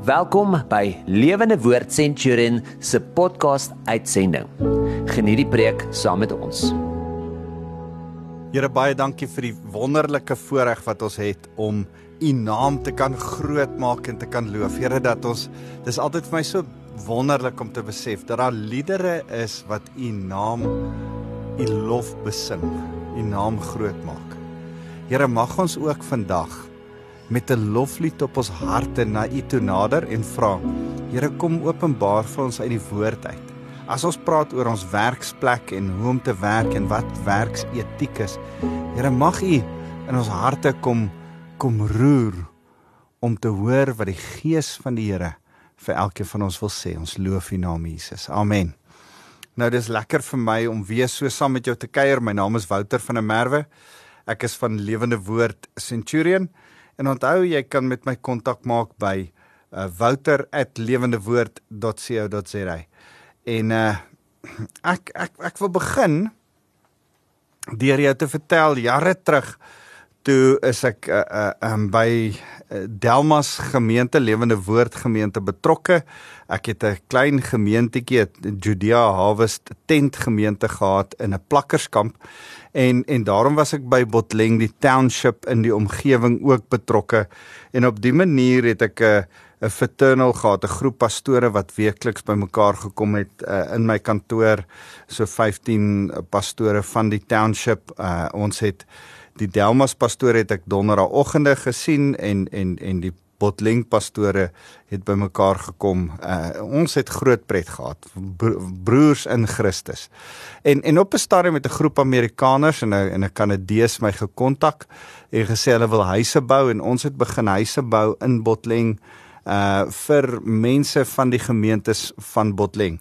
Welkom by Lewende Woord Centurion se podcast uitsending. Geniet die preek saam met ons. Here baie dankie vir die wonderlike voorreg wat ons het om u naam te kan groot maak en te kan loof. Here dat ons dis altyd vir my so wonderlik om te besef dat daar liedere is wat u naam u lof besing, u naam groot maak. Here mag ons ook vandag met 'n loflied op ons harte na U toe nader en vra. Here kom openbaar vir ons uit die woord uit. As ons praat oor ons werksplek en hoe om te werk en wat werksetiek is. Here mag U in ons harte kom kom roer om te hoor wat die gees van die Here vir elkeen van ons wil sê. Ons loof U naam Jesus. Amen. Nou dis lekker vir my om weer so saam met jou te kuier. My naam is Wouter van der Merwe. Ek is van Lewende Woord Centurion. En onthou jy kan met my kontak maak by uh, wouter@lewendewoord.co.za. En uh, ek ek ek wil begin deur jou te vertel jare terug toe is ek uh, uh, um, by Delmas gemeente Lewende Woord gemeente betrokke. Ek het 'n klein gemeentetjie, Judea Harvest tent gemeente gehad in 'n plakkerskamp en en daarom was ek by Botleng die township in die omgewing ook betrokke en op die manier het ek 'n 'n fraternal gehad, 'n groep pastore wat weekliks bymekaar gekom het uh, in my kantoor, so 15 pastore van die township. Uh, ons het die Delmas pastoor het ek donderdagoggende gesien en en en die Botleng pastore het bymekaar gekom. Uh, ons het groot pret gehad. Broers in Christus. En en op 'n stadium met 'n groep Amerikaners en 'n en 'n Kanadees my gekontak en gesê hulle wil huise bou en ons het begin huise bou in Botleng uh vir mense van die gemeentes van Botleng.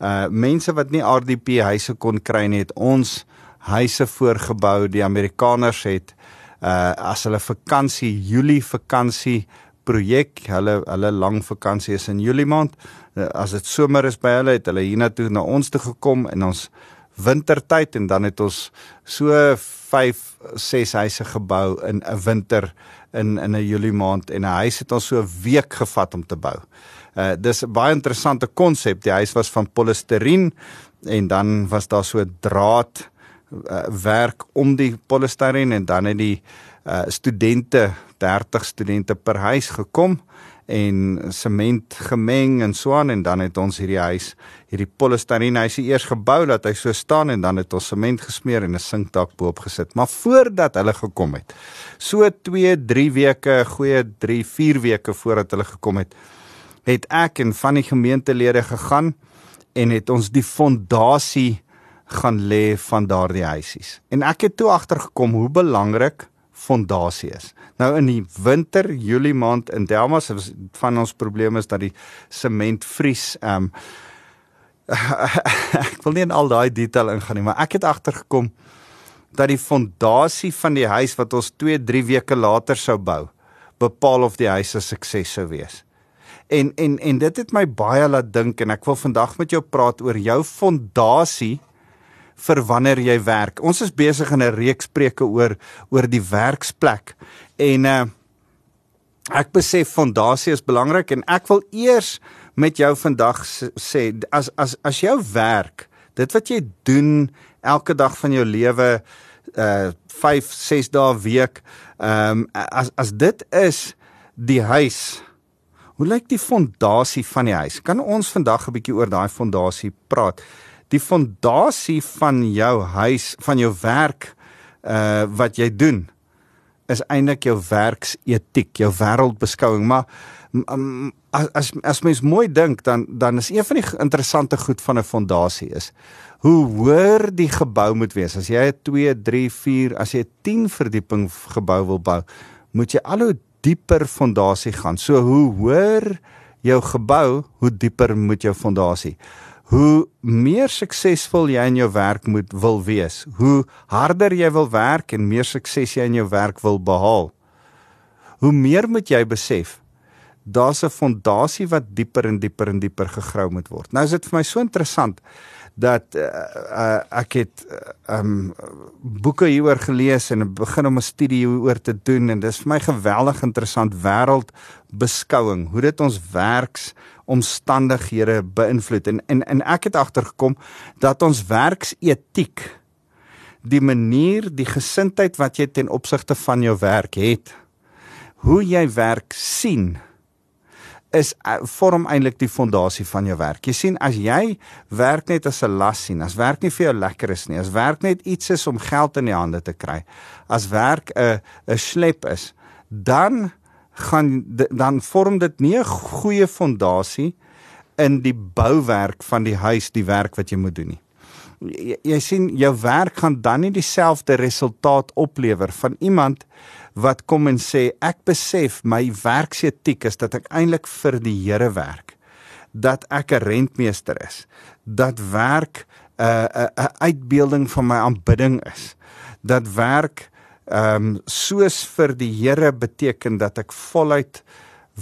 Uh mense wat nie RDP huise kon kry nie, het ons huise voorgebou. Die Amerikaners het uh as hulle vakansie, Julie vakansie projek. Hulle hulle lang vakansie is in Julie maand. Uh, as dit somer is by hulle, het hulle hiernatoe na ons toe gekom in ons wintertyd en dan het ons so 5 6 huise gebou in 'n winter in in 'n Julie maand en 'n huis het ons so 'n week gevat om te bou. Uh dis 'n baie interessante konsep. Die huis was van polistireen en dan was daar so 'n draad uh, werk om die polistireen en dan het die uh, studente 30 studente per huis gekom en sement gemeng en so aan en dan het ons hierdie huis hierdie polistireen huisie eers gebou dat hy so staan en dan het ons sement gesmeer en 'n sinkdak bo-op gesit maar voordat hulle gekom het so 2 3 weke goeie 3 4 weke voordat hulle gekom het het ek en van die gemeentelede gegaan en het ons die fondasie gaan lê van daardie huisies. En ek het toe agtergekom hoe belangrik fondasie is. Nou in die winter, Julie maand in Delmas, van ons probleme is dat die sement vries. Ehm um, ek wil nie in al daai detail ingaan nie, maar ek het agtergekom dat die fondasie van die huis wat ons 2, 3 weke later sou bou, bepaal of die huis 'n sukses sou wees. En en en dit het my baie laat dink en ek wil vandag met jou praat oor jou fondasie vir wanneer jy werk. Ons is besig in 'n reeks preke oor oor die werksplek. En uh ek besef fondasie is belangrik en ek wil eers met jou vandag sê as as as jou werk, dit wat jy doen elke dag van jou lewe uh 5 6 dae week, ehm um, as as dit is die huis Hoe lyk die fondasie van die huis? Kan ons vandag 'n bietjie oor daai fondasie praat? Die fondasie van jou huis, van jou werk uh wat jy doen is eintlik jou werksetiek, jou wêreldbeskouing, maar um, as as mens mooi dink dan dan is een van die interessante goed van 'n fondasie is hoe hoër die gebou moet wees. As jy 'n 2, 3, 4, as jy 'n 10 verdieping gebou wil bou, moet jy al hoe dieper fondasie gaan. So hoe hoër jou gebou, hoe dieper moet jou fondasie hoe meer suksesvol jy in jou werk moet wil wees, hoe harder jy wil werk en meer sukses jy in jou werk wil behaal. Hoe meer moet jy besef daar's 'n fondasie wat dieper en dieper en dieper gegrou moet word. Nou is dit vir my so interessant dat uh, uh, ek het um boeke hieroor gelees en begin om 'n studie hieroor te doen en dis vir my geweldig interessant wêreldbeskouing hoe dit ons werks omstandighede beïnvloed en en en ek het agtergekom dat ons werksetiek die manier die gesindheid wat jy ten opsigte van jou werk het hoe jy werk sien is uh, vorm eintlik die fondasie van jou werk. Jy sien as jy werk net as 'n las sien, as werk nie vir jou lekker is nie, as werk net iets is om geld in die hande te kry, as werk 'n 'n slep is, dan gaan dan vorm dit nie 'n goeie fondasie in die bouwerk van die huis, die werk wat jy moet doen nie. Jy, jy sien jou werk gaan dan nie dieselfde resultaat oplewer van iemand wat kom en sê ek besef my werksetiek is dat ek eintlik vir die Here werk dat ek 'n rentmeester is dat werk 'n uh, 'n uh, 'n uitbeelding van my aanbidding is dat werk ehm um, soos vir die Here beteken dat ek voluit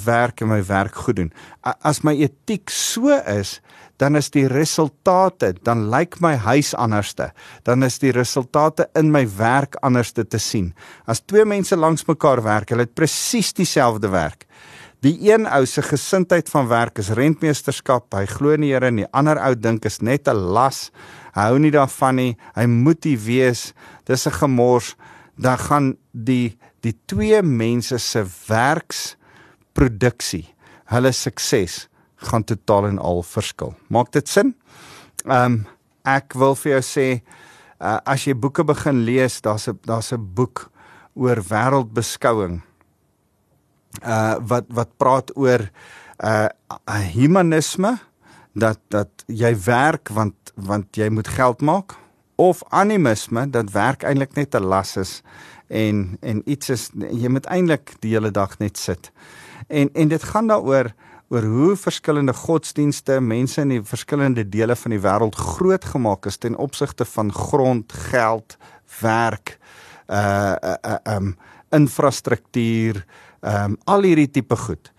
werk en my werk goed doen as my etiek so is dan is die resultate, dan lyk my huis anderste. Dan is die resultate in my werk anderste te sien. As twee mense langs mekaar werk, hulle het presies dieselfde werk. Die een ou se gesindheid van werk is rentmeesterskap. Hy glo in die Here en die ander ou dink is net 'n las. Hy hou nie daarvan nie. Hy moet nie wees. Dis 'n gemors. Dan gaan die die twee mense se werksproduksie, hulle sukses gaan totaal en al verskil. Maak dit sin? Ehm um, ek wil vir jou sê uh, as jy boeke begin lees, daar's 'n daar's 'n boek oor wêreldbeskouing. Uh wat wat praat oor uh humanisme dat dat jy werk want want jy moet geld maak of animisme dat werk eintlik net 'n las is en en iets is jy moet eintlik die hele dag net sit. En en dit gaan daaroor oor hoe verskillende godsdienste mense in die verskillende dele van die wêreld groot gemaak is ten opsigte van grond, geld, werk, uh uh, uh um infrastruktuur, um al hierdie tipe goed.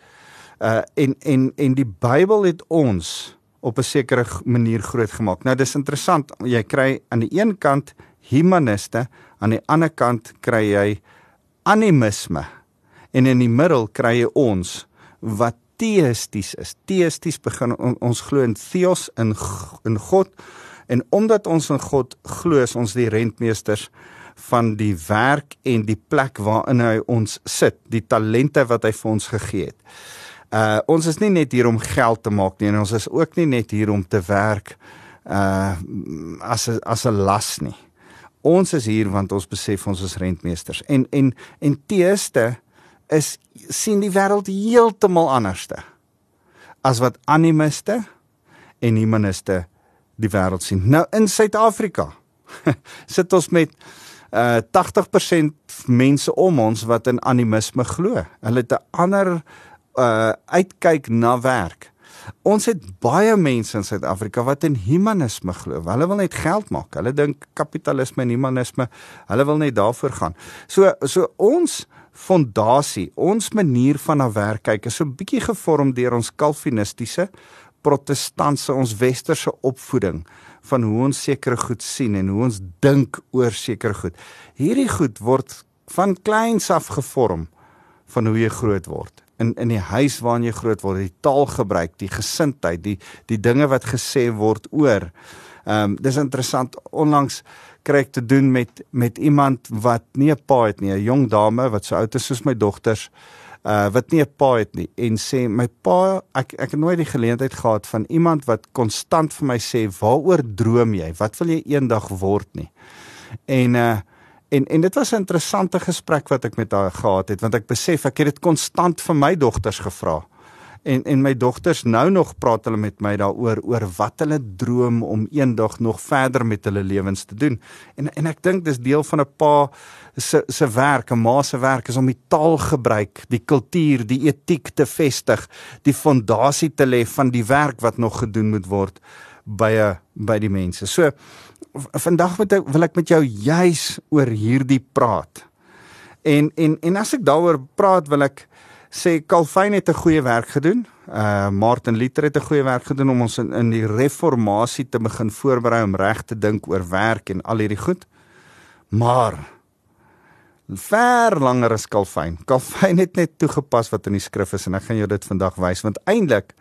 Uh en en en die Bybel het ons op 'n sekere manier groot gemaak. Nou dis interessant, jy kry aan die een kant humaniste, aan die ander kant kry jy animisme en in die middel kry jy ons wat teïsties is. Teïsties begin on, ons glo in Theos in in God en omdat ons in God glo, is ons die rentmeesters van die werk en die plek waarin hy ons sit, die talente wat hy vir ons gegee het. Uh ons is nie net hier om geld te maak nie en ons is ook nie net hier om te werk uh as a, as 'n las nie. Ons is hier want ons besef ons is rentmeesters. En en en teëste is sien die wêreld heeltemal anderste as wat animiste en humaniste die wêreld sien. Nou in Suid-Afrika sit ons met uh 80% mense om ons wat in animisme glo. Hulle het 'n ander uh uitkyk na werk. Ons het baie mense in Suid-Afrika wat in humanisme glo. Hulle wil net geld maak. Hulle dink kapitalisme en humanisme, hulle wil net daarvoor gaan. So so ons fondasie, ons manier van na werk kyk is so 'n bietjie gevorm deur ons kalvinistiese protestantse ons westerse opvoeding van hoe ons sekere goed sien en hoe ons dink oor sekere goed. Hierdie goed word van kleins af gevorm van hoe jy groot word. In in die huis waarin jy groot word, die taalgebruik, die gesindheid, die die dinge wat gesê word oor. Ehm um, dis interessant onlangs kry ek te doen met met iemand wat nie 'n pa het nie, 'n jong dame wat so oud is soos my dogters, uh wat nie 'n pa het nie en sê my pa ek ek het nooit die geleentheid gehad van iemand wat konstant vir my sê waaroor droom jy? Wat wil jy eendag word nie? En uh en en dit was 'n interessante gesprek wat ek met haar gehad het want ek besef ek het dit konstant vir my dogters gevra en en my dogters nou nog praat hulle met my daaroor oor wat hulle droom om eendag nog verder met hulle lewens te doen. En en ek dink dis deel van 'n pa se se werk, 'n ma se werk is om die taalgebruik, die kultuur, die etiek te vestig, die fondasie te lê van die werk wat nog gedoen moet word by 'n by die mense. So vandag wil ek wil ek met jou juis oor hierdie praat. En en en as ek daaroor praat wil ek sê Calvin het 'n goeie werk gedoen. Uh Martin Luther het 'n goeie werk gedoen om ons in, in die reformatie te begin voorberei om reg te dink oor werk en al hierdie goed. Maar ver langer as Calvin. Calvin het net toegepas wat in die skrif is en ek gaan jou dit vandag wys want eintlik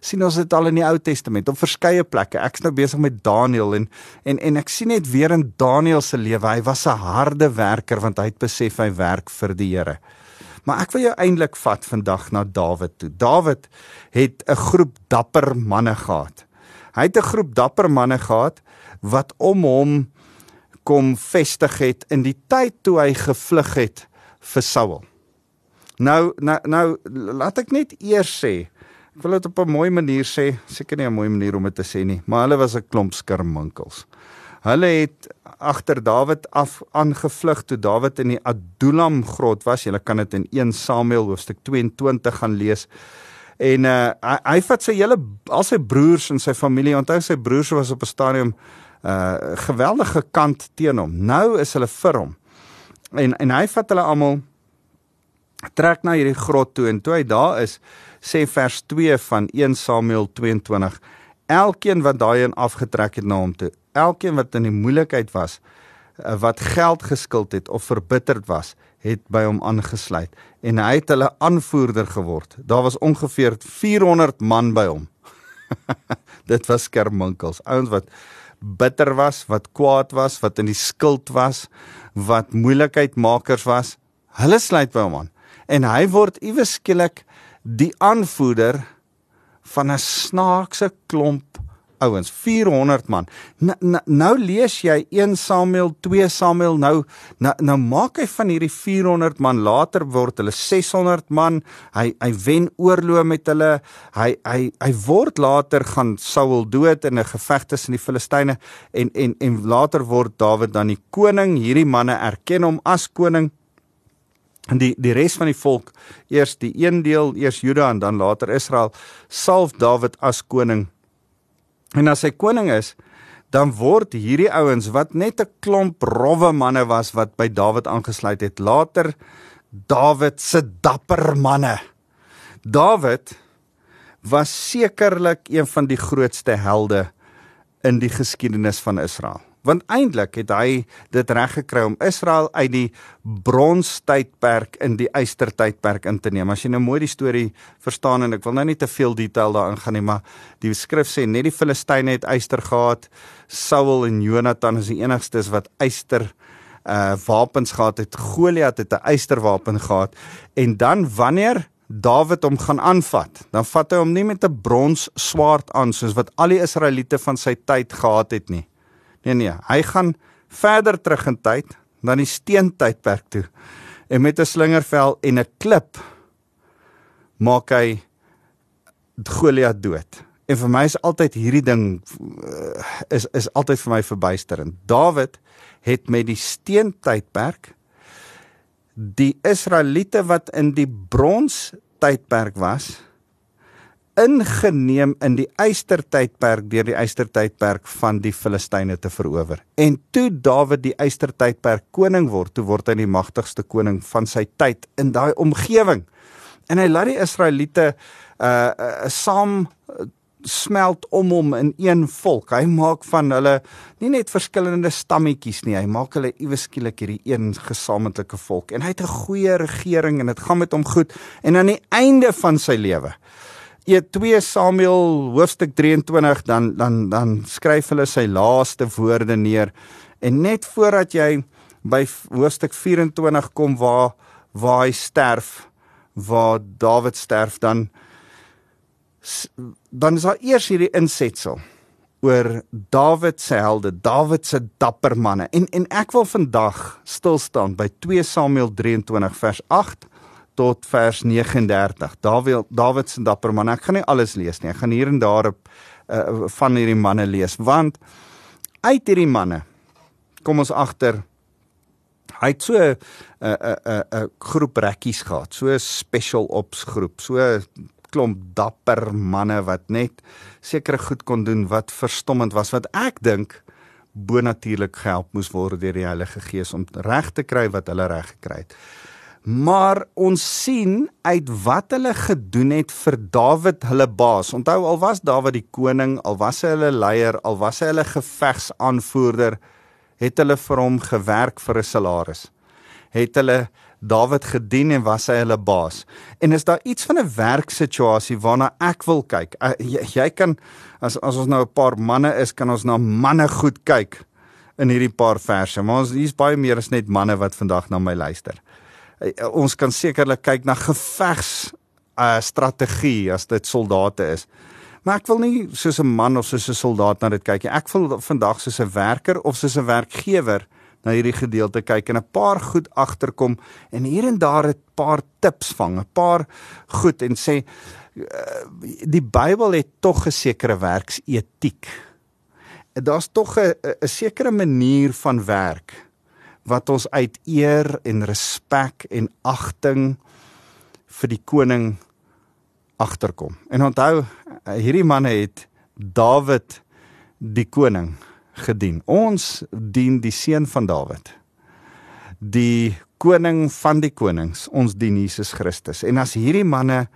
sien ons dit al in die Ou Testament op verskeie plekke. Ek's nou besig met Daniël en en en ek sien net weer in Daniël se lewe. Hy was 'n harde werker want hy het besef hy werk vir die Here. Maar ek wil jou eintlik vat vandag na Dawid toe. Dawid het 'n groep dapper manne gehad. Hy het 'n groep dapper manne gehad wat om hom kom vestig het in die tyd toe hy gevlug het vir Saul. Nou nou nou laat ek net eers sê Ek wil dit op 'n mooi manier sê, seker nie 'n mooi manier om dit te sê nie, maar hulle was 'n klomp skirminkels. Hulle het agter Dawid af aangevlug toe Dawid in die Adullam grot was. Jy kan dit in 1 Samuel hoofstuk 22 gaan lees. En uh hy, hy vat sy hele al sy broers en sy familie, onthou sy broers was op 'n stadium uh geweldige kant teen hom. Nou is hulle vir hom. En en hy vat hulle almal trek na hierdie grot toe en toe hy daar is, sê vers 2 van 1 Samuel 22 elkeen wat daarin afgetrek het na hom toe elkeen wat in die moeilikheid was eh, wat geld geskuld het of verbitterd was het by hom aangesluit en hy het hulle aanvoerder geword. Daar was ongeveer 400 man by hom. Dit was skerminkels ouens wat bitter was wat kwaad was wat in die skuld was wat moeilikheidmakers was hulle sluit by hom aan en hy word iewes skielik die aanvoerder van 'n snaakse klomp ouens 400 man. Nou, nou, lees jy 1 Samuel 2 Samuel nou nou, nou maak hy van hierdie 400 man later word hulle 600 man hy hy wen oorlog met hulle hy hy hy word later gaan Saul dood in 'n geveg tussen die Filistyne en en en later word Dawid dan die koning. Hierdie manne erken hom as koning die die res van die volk eers die een deel eers Juda en dan later Israel salf Dawid as koning. En as hy koning is dan word hierdie ouens wat net 'n klomp rowwe manne was wat by Dawid aangesluit het later Dawid se dapper manne. Dawid was sekerlik een van die grootste helde in die geskiedenis van Israel want eintlik het hy dit reg gekry om Israel uit die bronstydperk in die ystertydperk in te neem. As jy nou mooi die storie verstaan en ek wil nou nie te veel detail daarin gaan nie, maar die skrif sê net die Filistyne het yster gehad. Saul en Jonathan is die enigstes wat yster uh wapens gehad het. Goliat het 'n ysterwapen gehad. En dan wanneer Dawid hom gaan aanvat, dan vat hy hom nie met 'n brons swaard aan soos wat al die Israeliete van sy tyd gehad het nie. Nee nee, hy gaan verder terug in tyd, na die steentydperk toe. En met 'n slingervel en 'n klip maak hy Goliat dood. En vir my is altyd hierdie ding uh, is is altyd vir my verbuisterend. Dawid het met die steentydperk die Israeliete wat in die brons tydperk was ingeneem in die eystertydperk deur die eystertydperk van die Filistyne te verower. En toe Dawid die eystertydperk koning word, toe word hy die magtigste koning van sy tyd in daai omgewing. En hy laat die Israeliete uh, uh saam smelt om hom in een volk. Hy maak van hulle nie net verskillende stammetjies nie, hy maak hulle iewes skielik hierdie een gesamentlike volk. En hy het 'n goeie regering en dit gaan met hom goed. En aan die einde van sy lewe 2 Samuel hoofstuk 23 dan dan dan skryf hulle sy laaste woorde neer. En net voordat jy by hoofstuk 24 kom waar waar hy sterf waar Dawid sterf dan dan is daar eers hierdie insetsel oor Dawid se helde Dawid se dapper manne. En en ek wil vandag stil staan by 2 Samuel 23 vers 8 tot vers 39. Dawid Dawid se dapper man. Ek gaan nie alles lees nie. Ek gaan hier en daar op uh, van hierdie manne lees want uit hierdie manne kom ons agter hy het so 'n 'n 'n 'n groep rekkies gehad. So special ops groep. So klomp dapper manne wat net sekere goed kon doen wat verstommend was wat ek dink bo natuurlik gehelp moes word deur die Heilige Gees om reg te kry wat hulle reg gekry het. Maar ons sien uit wat hulle gedoen het vir Dawid hulle baas. Onthou al was Dawid die koning, al was hy hulle leier, al was hy hulle gevegsaanvoerder, het hulle vir hom gewerk vir 'n salaris. Het hulle Dawid gedien en was hy hulle baas. En is daar iets van 'n werksituasie waarna ek wil kyk? Jy, jy kan as as ons nou 'n paar manne is, kan ons na manne goed kyk in hierdie paar verse. Maar ons hier's baie meer as net manne wat vandag na my luister. Uh, ons kan sekerlik kyk na gevegs uh strategie as dit soldate is. Maar ek wil nie soos 'n man of soos 'n soldaat na dit kyk nie. Ek wil vandag soos 'n werker of soos 'n werkgewer na hierdie gedeelte kyk en 'n paar goed agterkom en hier en daar 'n paar tips vang, 'n paar goed en sê uh, die Bybel het tog 'n sekere werksetiek. Daar's tog 'n 'n sekere manier van werk wat ons uit eer en respek en agting vir die koning agterkom. En onthou, hierdie manne het Dawid die koning gedien. Ons dien die seun van Dawid. Die koning van die konings, ons dien Jesus Christus. En as hierdie manne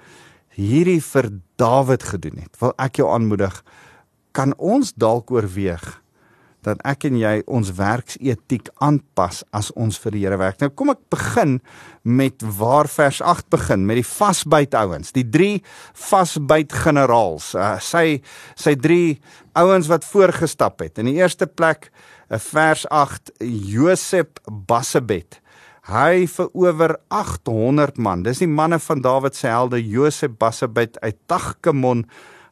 hierdie vir Dawid gedoen het, wil ek jou aanmoedig, kan ons dalk oorweeg dat ek en jy ons werksetiek aanpas as ons vir die Here werk. Nou kom ek begin met waar vers 8 begin met die vasbyt ouens, die drie vasbyt generaals. Uh, sy sy drie ouens wat voorgestap het. In die eerste plek, uh, vers 8, Josep Bassebet. Hy verower 800 man. Dis die manne van Dawid se helde Josep Bassebet uit Tagkemon.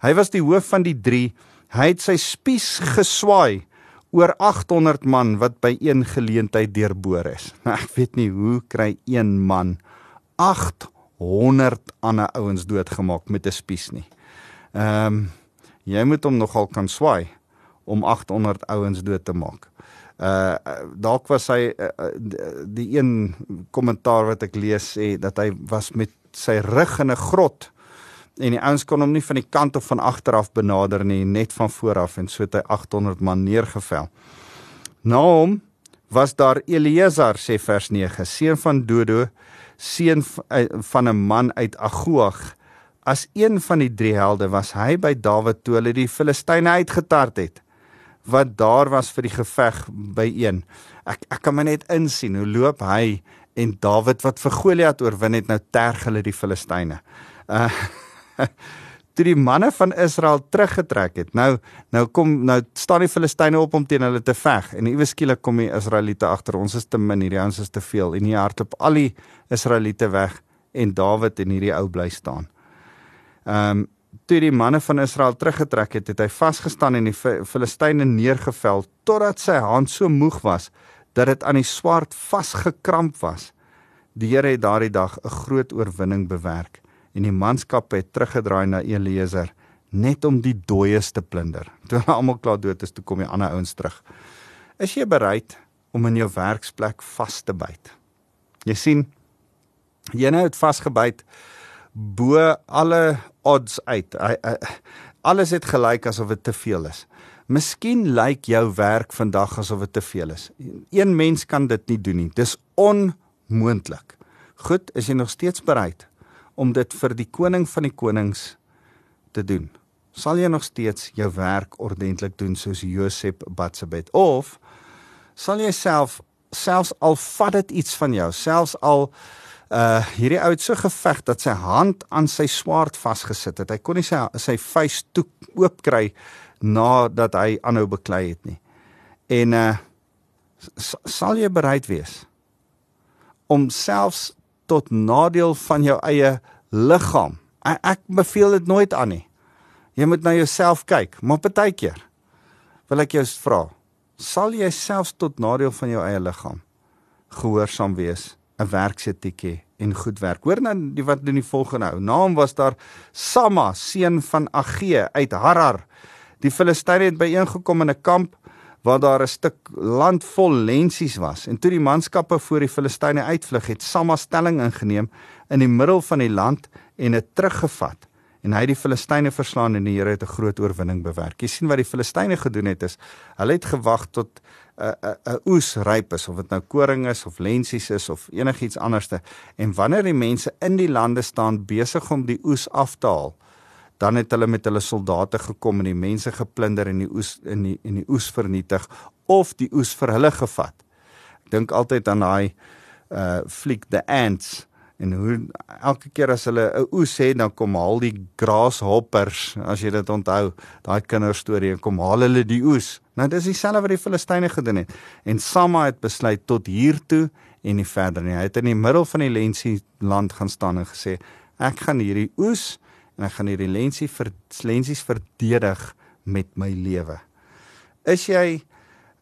Hy was die hoof van die drie. Hy het sy spies geswaai oor 800 man wat by een geleentheid deurboor is. Nou ek weet nie hoe kry een man 800 ander ouens doodgemaak met 'n spies nie. Ehm um, jy moet hom nogal kan swaai om 800 ouens dood te maak. Uh dalk was hy uh, die een kommentaar wat ek lees sê dat hy was met sy rug in 'n grot en die ouens kon hom nie van die kant of van agter af benader nie, net van voor af en so het hy 800 man neergevel. Na hom was daar Eleazar sê vers 9, seun van Dodo, seun eh, van 'n man uit Agoag. As een van die drie helde was hy by Dawid toe hulle die Filistyne uitgetart het wat daar was vir die geveg by een. Ek ek kan my net insien hoe loop hy en Dawid wat vir Goliat oorwin het nou terg hulle die Filistyne. Uh toe die manne van Israel teruggetrek het. Nou nou kom nou staan die Filistyne op om teen hulle te veg en iewes skielik kom die Israeliete agter ons is te min hierdie ouens is te veel en hier hardloop al die Israeliete weg en Dawid en hierdie ou bly staan. Ehm um, toe die manne van Israel teruggetrek het, het hy vasgestaan en die Filistyne neergevel totdat sy hand so moeg was dat dit aan die swaard vasgekramp was. Die Here het daardie dag 'n groot oorwinning bewerk en die manskap het teruggedraai na Eliezer net om die dooies te plunder. Toe hulle almal klaar dood is, toe kom die ander ouens terug. Is jy bereid om in jou werksplek vas te byt? Jy sien jy nou het vasgebyt bo alle odds uit. Alles het gelyk asof dit te veel is. Miskien lyk jou werk vandag asof dit te veel is. Een mens kan dit nie doen nie. Dis onmoontlik. Goed, is jy nog steeds bereid om dit vir die koning van die konings te doen. Sal jy nog steeds jou werk ordentlik doen soos Josep Batsebet of sal jy self selfs al vat dit iets van jou, selfs al uh hierdie ou het so geveg dat sy hand aan sy swaard vasgesit het. Hy kon nie sy sy vuis toe oop kry nadat hy aanhou beklei het nie. En uh sal jy bereid wees om selfs tot nadeel van jou eie liggaam. Ek, ek beveel dit nooit aan nie. Jy moet na jouself kyk, maar partykeer wil ek jou vra, sal jy selfs tot nadeel van jou eie liggaam gehoorsaam wees, 'n werksetiek hê en goed werk. Hoor nou die wat doen die volgende nou. Naam was daar Samma, seun van Agee uit Harar. Die Filistyne het byeengekom in 'n kamp waar daar 'n stuk land vol lensies was. En toe die manskappe voor die Filistyne uitvlug, het Samma stelling ingeneem in die middel van die land en dit teruggevat en hy het die Filistyne verslaan en die Here het 'n groot oorwinning bewerk. Jy sien wat die Filistyne gedoen het is, hulle het gewag tot 'n uh, 'n uh, uh, oes ryp is of dit nou koring is of lensies is of enigiets anderste en wanneer die mense in die lande staan besig om die oes af te haal, dan het hulle met hulle soldate gekom en die mense geplunder en die oes in die en die oes vernietig of die oes vir hulle gevat. Ek dink altyd aan daai uh fliek The Ants en hoe elke keer as hulle 'n oes het dan kom haal die grasshoppers as jy dit onthou daai kinderstorie kom haal hulle die oes. Nou dis dieselfde wat die Filistyne gedoen het. En Samma het besluit tot hier toe en nie verder nie. Hy het in die middel van die lensie land gaan staan en gesê ek gaan hierdie oes en ek gaan hierdie lensie vir lensies verdedig met my lewe is jy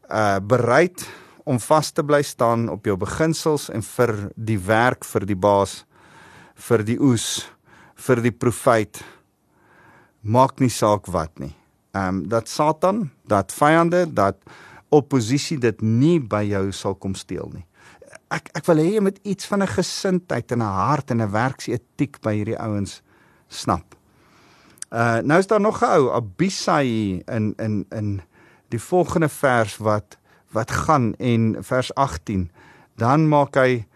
uh bereid om vas te bly staan op jou beginsels en vir die werk vir die baas vir die oes vir die profeet maak nie saak wat nie. Ehm um, dat Satan, dat vyande, dat oppositie dit nie by jou sal kom steel nie. Ek ek wil hê jy moet iets van 'n gesindheid en 'n hart en 'n werksetiek by hierdie ouens snap. Uh nou is daar nog 'n ou Abisai in in in die volgende vers wat wat gaan en vers 18 dan maak hy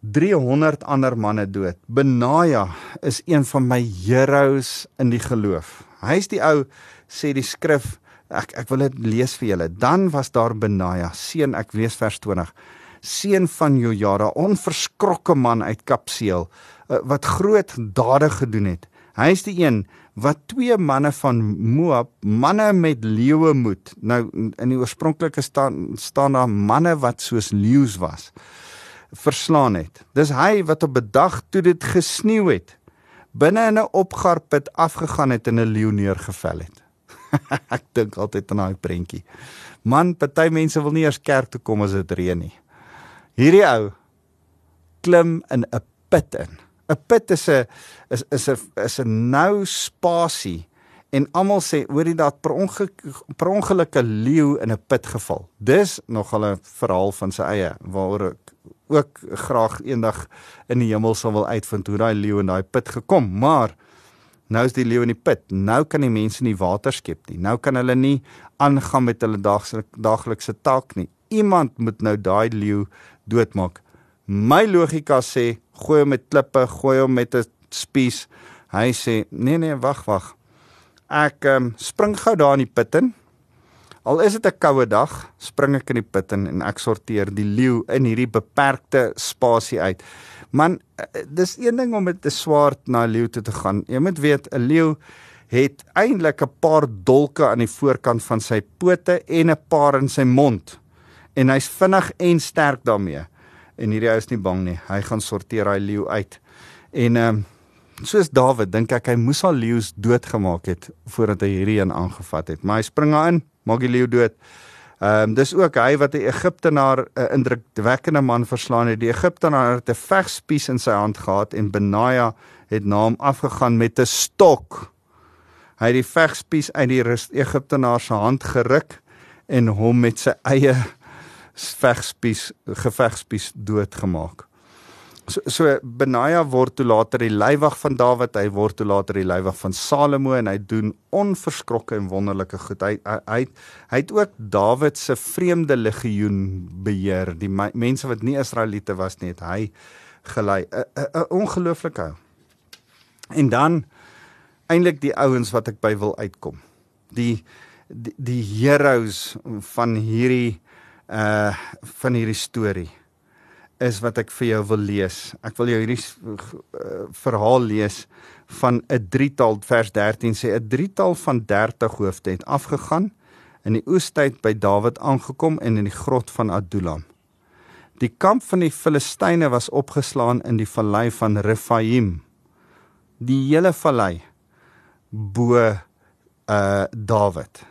300 ander manne dood. Benaja is een van my heroes in die geloof. Hy's die ou sê die skrif ek ek wil dit lees vir julle. Dan was daar Benaja, seun ek lees vers 20. Seun van Jojada, onverskrokke man uit Kapseel wat groot dade gedoen het. Hy's die een wat twee manne van Moab, manne met leeuwe moed. Nou in die oorspronklike staan staan daar manne wat soos leeu's was verslaan het. Dis hy wat op 'n dag toe dit gesneeu het, binne in 'n opgarpit afgegaan het en 'n leeu neergevel het. Ek dink altyd aan daai prentjie. Man, party mense wil nie eers kerk toe kom as dit reën nie. Hierdie ou klim in 'n put in. 'n put is 'n is is 'n is 'n nou spasie en almal sê hoor jy dat per ongeluk per ongelukke leeu in 'n put geval. Dis nog 'n verhaal van sy eie waaroor ek ook graag eendag in die hemel sal wil uitvind hoe daai leeu in daai put gekom, maar nou is die leeu in die put. Nou kan die mense nie water skep nie. Nou kan hulle nie aangaan met hulle daaglikse taak nie. Iemand moet nou daai leeu doodmaak. My logika sê gooi hom met klippe, gooi hom met 'n spies. Hy sê, "Nee nee, wag, wag. Ek um, spring gou daar in die put in. Al is dit 'n koue dag, spring ek in die put in en ek sorteer die leeu in hierdie beperkte spasie uit." Man, eh, dis een ding om met 'n swaard na 'n leeu toe te gaan. Jy moet weet, 'n leeu het eintlik 'n paar dolke aan die voorkant van sy pote en 'n paar in sy mond. En hy's vinnig en sterk daarmee en hierdie ou is nie bang nie. Hy gaan sorteer daai leeu uit. En ehm um, soos Dawid dink ek hy moes al leeu's doodgemaak het voordat hy hierdie een aangevat het. Maar hy spring daarin, maak die leeu dood. Ehm um, dis ook hy wat 'n Egiptenaar 'n indrukwekkende man verslaan het. Die Egiptenaar het 'n vegspies in sy hand gehad en Benaja het na hom afgegaan met 'n stok. Hy het die vegspies uit die Egiptenaar se hand geruk en hom met sy eie vegspies gevegspies doodgemaak. So, so Benaja word toe later die leiwag van Dawid, hy word toe later die leiwag van Salomo en hy doen onverskrokke en wonderlike goed. Hy hy hy, hy het ook Dawid se vreemde legioen beheer. Die mense wat nie Israeliete was nie, het hy gelei. 'n Ongelooflike ou. En dan eintlik die ouens wat ek by wil uitkom. Die die, die heroes van hierdie uh van hierdie storie is wat ek vir jou wil lees. Ek wil jou hierdie uh, verhaal lees van 'n drietal vers 13 sê 'n drietal van 30 hoofde het afgegaan in die oestyd by Dawid aangekom en in die grot van Adullam. Die kamp van die Filistyne was opgeslaan in die vallei van Refaim. Die hele vallei bo uh Dawid.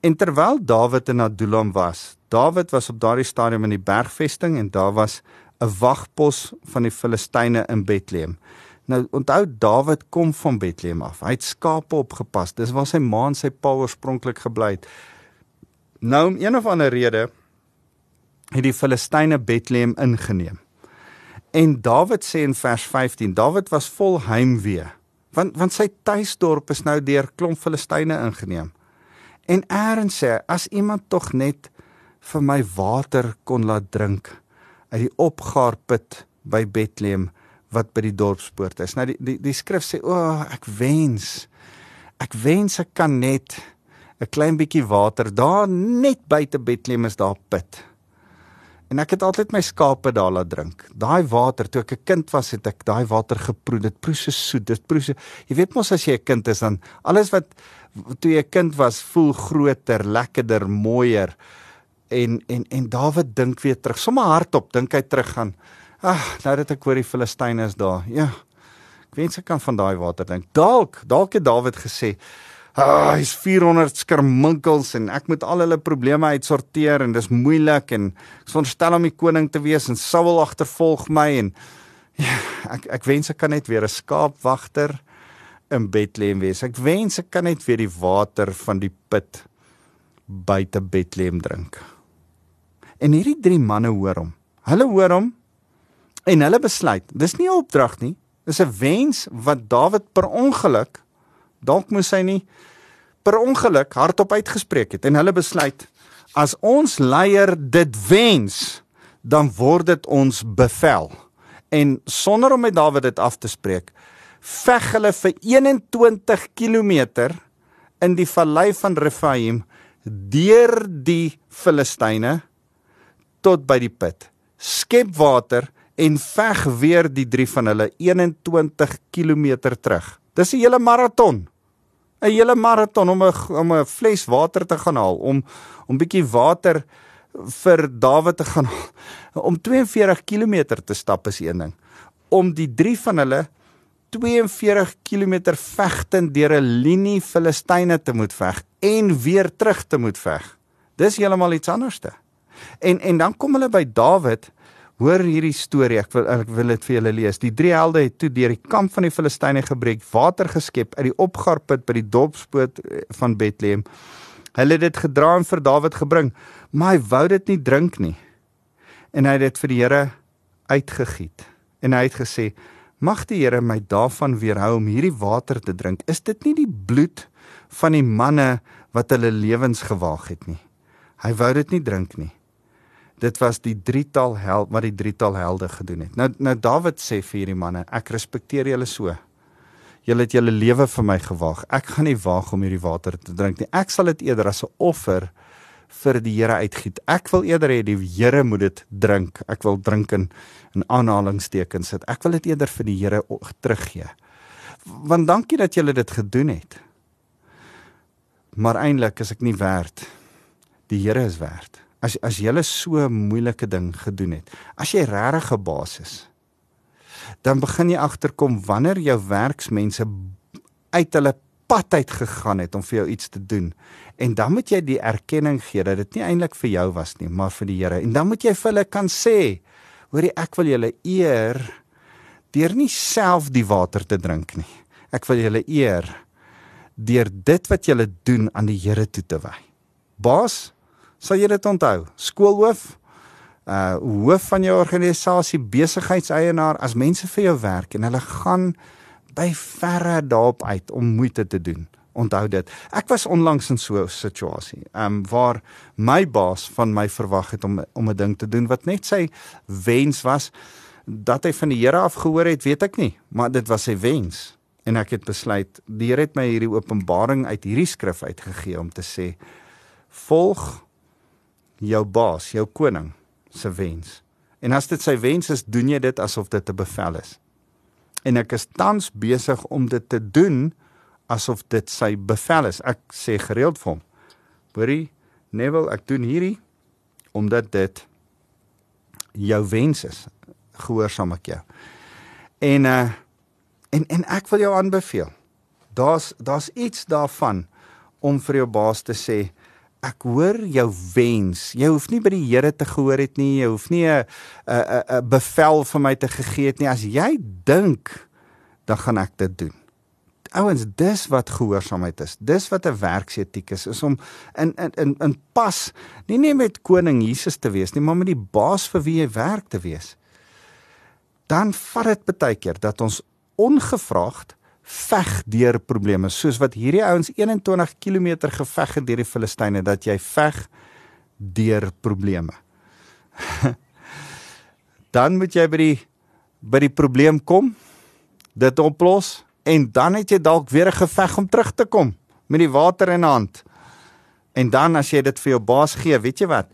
En terwyl Dawid in Adullam was, Dawid was op daardie stadium in die bergvesting en daar was 'n wagpos van die Filistyne in Bethlehem. Nou onthou Dawid kom van Bethlehem af. Hy het skape opgepas. Dis waar sy ma en sy pa oorspronklik gebly het. Nou om een of ander rede het die Filistyne Bethlehem ingeneem. En Dawid sê in vers 15, Dawid was vol heimwee want want sy tuisdorp is nou deur klomp Filistyne ingeneem. En Aaron sê as iemand tog net vir my water kon laat drink uit die opgaarput by Bethlehem wat by die dorpspoort is. Nou die die, die skrif sê o, oh, ek wens ek wens ek kan net 'n klein bietjie water daar net buite Bethlehem is daar put. En ek het altyd my skape daar laat drink. Daai water toe ek 'n kind was, het ek daai water geproe. Dit proe so soet. Dit proe so Jy weet mos as jy 'n kind is dan alles wat toe jy 'n kind was, voel groter, lekkerder, mooier. En en en Dawid dink weer terug. Sommige hardop dink hy terug gaan. Ag, nou dat ek hoor die Filistyne is daar. Ja. Ek wens ek kan van daai water drink. Dalk, dalk het Dawid gesê, Ah, hy's 400 skerminkels en ek moet al hulle probleme uitsorteer en dis moeilik en ek verstel om die koning te wees en Saul agtervolg my en ja, ek ek wens ek kan net weer 'n skaapwagter in Bethlehem wees. Ek wens ek kan net weer die water van die put buite Bethlehem drink. En hierdie drie manne hoor hom. Hulle hoor hom en hulle besluit, dis nie 'n opdrag nie, dis 'n wens wat Dawid per ongeluk dalk moes hy nie per ongeluk hardop uitgespreek het en hulle besluit as ons leier dit wens dan word dit ons bevel en sonder om met Dawid dit af te spreek veg hulle vir 21 km in die vallei van Rephaim deur die Filistyne tot by die put skep water en veg weer die drie van hulle 21 km terug dis 'n hele maraton 'n hele maraton om 'n om 'n fles water te gaan haal, om om bietjie water vir Dawid te gaan om 42 km te stap is een ding. Om die drie van hulle 42 km vegtend deur 'n linie Filistyne te moet veg en weer terug te moet veg. Dis heeltemal iets anderste. En en dan kom hulle by Dawid Hoor hierdie storie, ek wil ek wil dit vir julle lees. Die drie helde het toe deur die kamp van die Filistyne gebreek, water geskep uit die opgarput by die dorpspoort eh, van Bethlehem. Hulle het dit gedra en vir Dawid gebring, maar hy wou dit nie drink nie. En hy het dit vir die Here uitgegiet. En hy het gesê: "Mag die Here my daarvan weerhou om hierdie water te drink. Is dit nie die bloed van die manne wat hulle lewens gewaag het nie?" Hy wou dit nie drink nie dit was die drietal held wat die drietal helde gedoen het. Nou nou Dawid sê vir hierdie manne, ek respekteer julle so. Julle het julle lewe vir my gewaag. Ek gaan nie waag om hierdie water te drink nie. Ek sal dit eerder as 'n offer vir die Here uitgiet. Ek wil eerder hê die Here moet dit drink. Ek wil drink in in aanhalingstekens sit. Ek wil dit eerder vir die Here teruggee. Want dankie dat julle dit gedoen het. Maar eintlik is ek nie werd. Die Here is werd as as jy 'n so moeilike ding gedoen het, as jy regtig 'n basis, dan begin jy agterkom wanneer jou werksmense uit hulle pad uit gegaan het om vir jou iets te doen. En dan moet jy die erkenning gee dat dit nie eintlik vir jou was nie, maar vir die Here. En dan moet jy vir hulle kan sê, hoorie ek wil julle eer deur nie self die water te drink nie. Ek wil julle eer deur dit wat julle doen aan die Here toe te wy. Baas, Sal jy dit onthou? Skoolhoof, uh hoof van jou organisasie, besigheidseienaar, as mense vir jou werk en hulle gaan by verre daarop uit om moeite te doen. Onthou dit. Ek was onlangs in so 'n situasie, um waar my baas van my verwag het om om 'n ding te doen wat net sy wens was dat hy van die Here af gehoor het, weet ek nie, maar dit was sy wens en ek het besluit die Here het my hierdie openbaring uit hierdie skrif uitgegee om te sê volg jou baas, jou koning se wens. En as dit sy wens is, doen jy dit asof dit 'n bevel is. En ek is tans besig om dit te doen asof dit sy bevel is. Ek sê gereeld vir hom: "Hoorie, Neville, ek doen hierdie omdat dit jou wens is. Gehoorsaam ek jou." En uh en en ek wil jou aanbeveel. Daar's daar's iets daarvan om vir jou baas te sê, ek hoor jou wens. Jy hoef nie by die Here te gehoor het nie. Jy hoef nie 'n 'n 'n bevel vir my te gegee het nie. As jy dink, dan gaan ek dit doen. Ouens, dis wat gehoorsaamheid is. Dis wat 'n werksetiek is, is om in in in in pas nie net met koning Jesus te wees nie, maar met die baas vir wie jy werk te wees. Dan vat dit baie keer dat ons ongevraagd veg deur probleme soos wat hierdie ouens 21 km geveg het deur die Filistyne dat jy veg deur probleme. dan moet jy by die by die probleem kom, dit oplos en dan het jy dalk weer 'n geveg om terug te kom met die water in hand. En dan as jy dit vir jou baas gee, weet jy wat?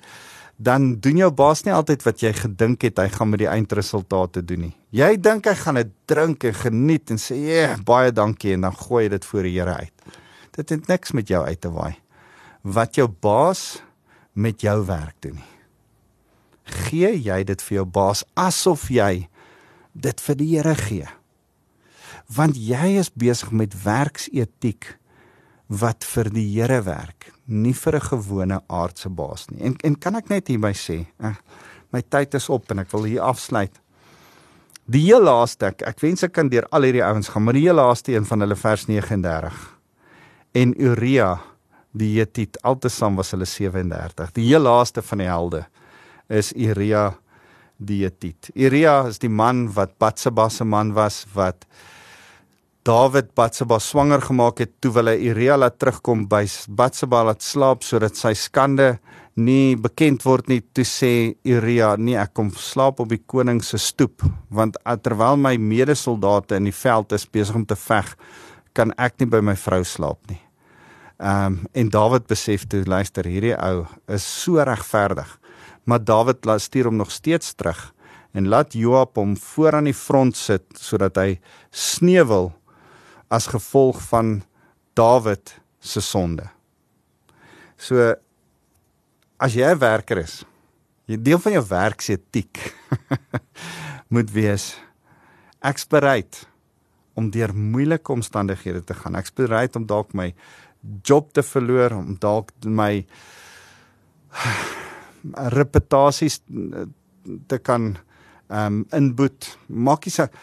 Dan doen jou baas nie altyd wat jy gedink het hy gaan met die eindresultate doen nie. Jy dink hy gaan dit drink en geniet en sê, "Ja, yeah, baie dankie" en dan gooi jy dit voor die Here uit. Dit het niks met jou uit te waai. Wat jou baas met jou werk doen nie gee jy dit vir jou baas asof jy dit vir die Here gee. Want jy is besig met werksetiek wat vir die Here werk, nie vir 'n gewone aardse baas nie. En en kan ek net hierby sê, eh, my tyd is op en ek wil hier afsluit. Die heel laaste ek, ek wens ek kan deur al hierdie ouens gaan, maar die heel laaste een van hulle vers 39. En Uria die Hetit altesaam was hulle 37. Die heel laaste van die helde is Iria die Hetit. Iria is die man wat Batseba se man was wat Dawid Batseba swanger gemaak het toe hulle Iria laat terugkom by Batseba laat slaap sodat sy skande nie bekend word nie toe sê Iria nee ek kom slaap op die koning se stoep want terwyl my medesoldate in die veld is besig om te veg kan ek nie by my vrou slaap nie. Ehm um, en Dawid besef toe luister hierdie ou is so regverdig maar Dawid laat stuur hom nog steeds terug en laat Joab hom voor aan die front sit sodat hy sneuwel as gevolg van Dawid se sonde. So as jy 'n werker is, jy deel van jou werk se etiek moet wees ek's bereid om deur moeilike omstandighede te gaan. Ek's bereid om dalk my job te verloor, om dalk my reputasies eh, te kan ehm um, inboet. Maak nie saak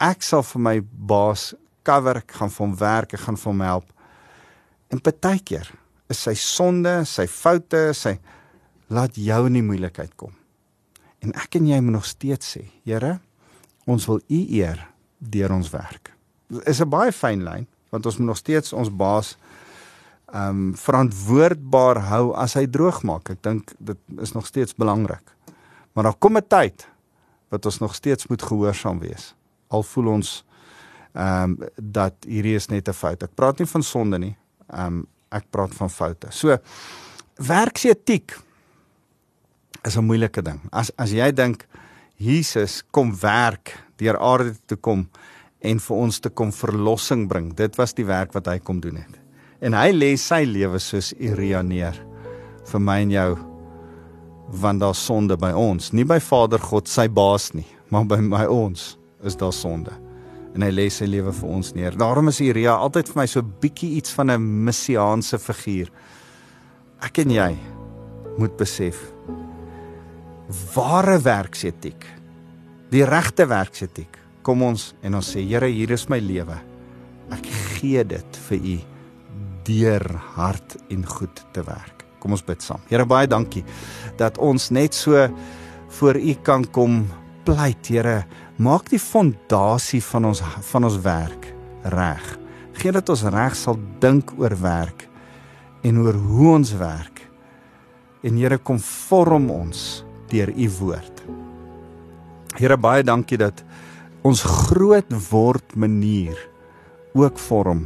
ek sal vir my baas cover, ek gaan vir hom werk, ek gaan vir hom help. En partykeer is sy sonde, sy foute, sy laat jou in die moeilikheid kom. En ek en jy moet nog steeds sê, Here, ons wil U eer deur ons werk. Is 'n baie fyn lyn want ons moet nog steeds ons baas um verantwoordbaar hou as hy droog maak. Ek dink dit is nog steeds belangrik. Maar daar kom 'n tyd wat ons nog steeds moet gehoorsaam wees. Al voel ons um dat hierdie is net 'n fout. Ek praat nie van sonde nie. Um ek praat van foute. So werksetiek is 'n moeilike ding. As as jy dink Jesus kom werk deur aarde toe kom en vir ons te kom verlossing bring. Dit was die werk wat hy kom doen het en hy lê sy lewe soos Uria neer vir my en jou want daar sonde by ons nie by Vader God sy baas nie maar by my ons is daar sonde en hy lê sy lewe vir ons neer daarom is Uria altyd vir my so bietjie iets van 'n messiaanse figuur ek en jy moet besef ware werksetiek die regte werksetiek kom ons en ons sê Here hier is my lewe ek gee dit vir u deur hard en goed te werk. Kom ons bid saam. Here baie dankie dat ons net so voor U kan kom pleit, Here. Maak die fondasie van ons van ons werk reg. Geen dat ons reg sal dink oor werk en oor hoe ons werk. En Here kom vorm ons deur U woord. Here baie dankie dat ons groot word manier ook vorm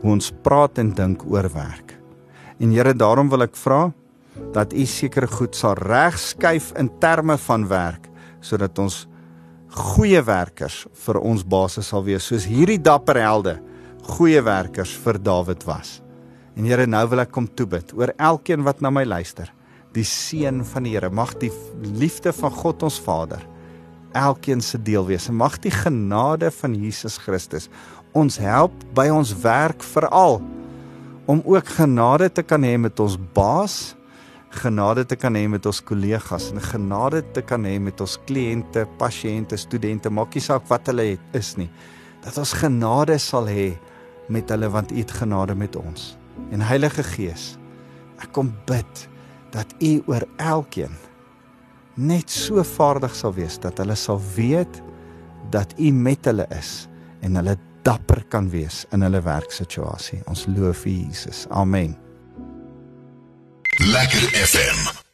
hoe ons praat en dink oor werk. En Here, daarom wil ek vra dat U seker goed sal regskuif in terme van werk sodat ons goeie werkers vir ons basis sal wees soos hierdie dapper helde goeie werkers vir Dawid was. En Here, nou wil ek kom toebid oor elkeen wat na my luister. Die seën van die Here mag die liefde van God ons Vader elkeen se deel wees. Mag die genade van Jesus Christus ons help by ons werk veral om ook genade te kan hê met ons baas, genade te kan hê met ons kollegas en genade te kan hê met ons kliënte, pasiënte, studente, maak nie saak wat hulle het, is nie. Dat ons genade sal hê met hulle want U het genade met ons. En Heilige Gees, ek kom bid dat U oor elkeen net so vaardig sal wees dat hulle sal weet dat U met hulle is en hulle dapper kan wees in hulle werksituasie. Ons loof U Jesus. Amen. Lekker FM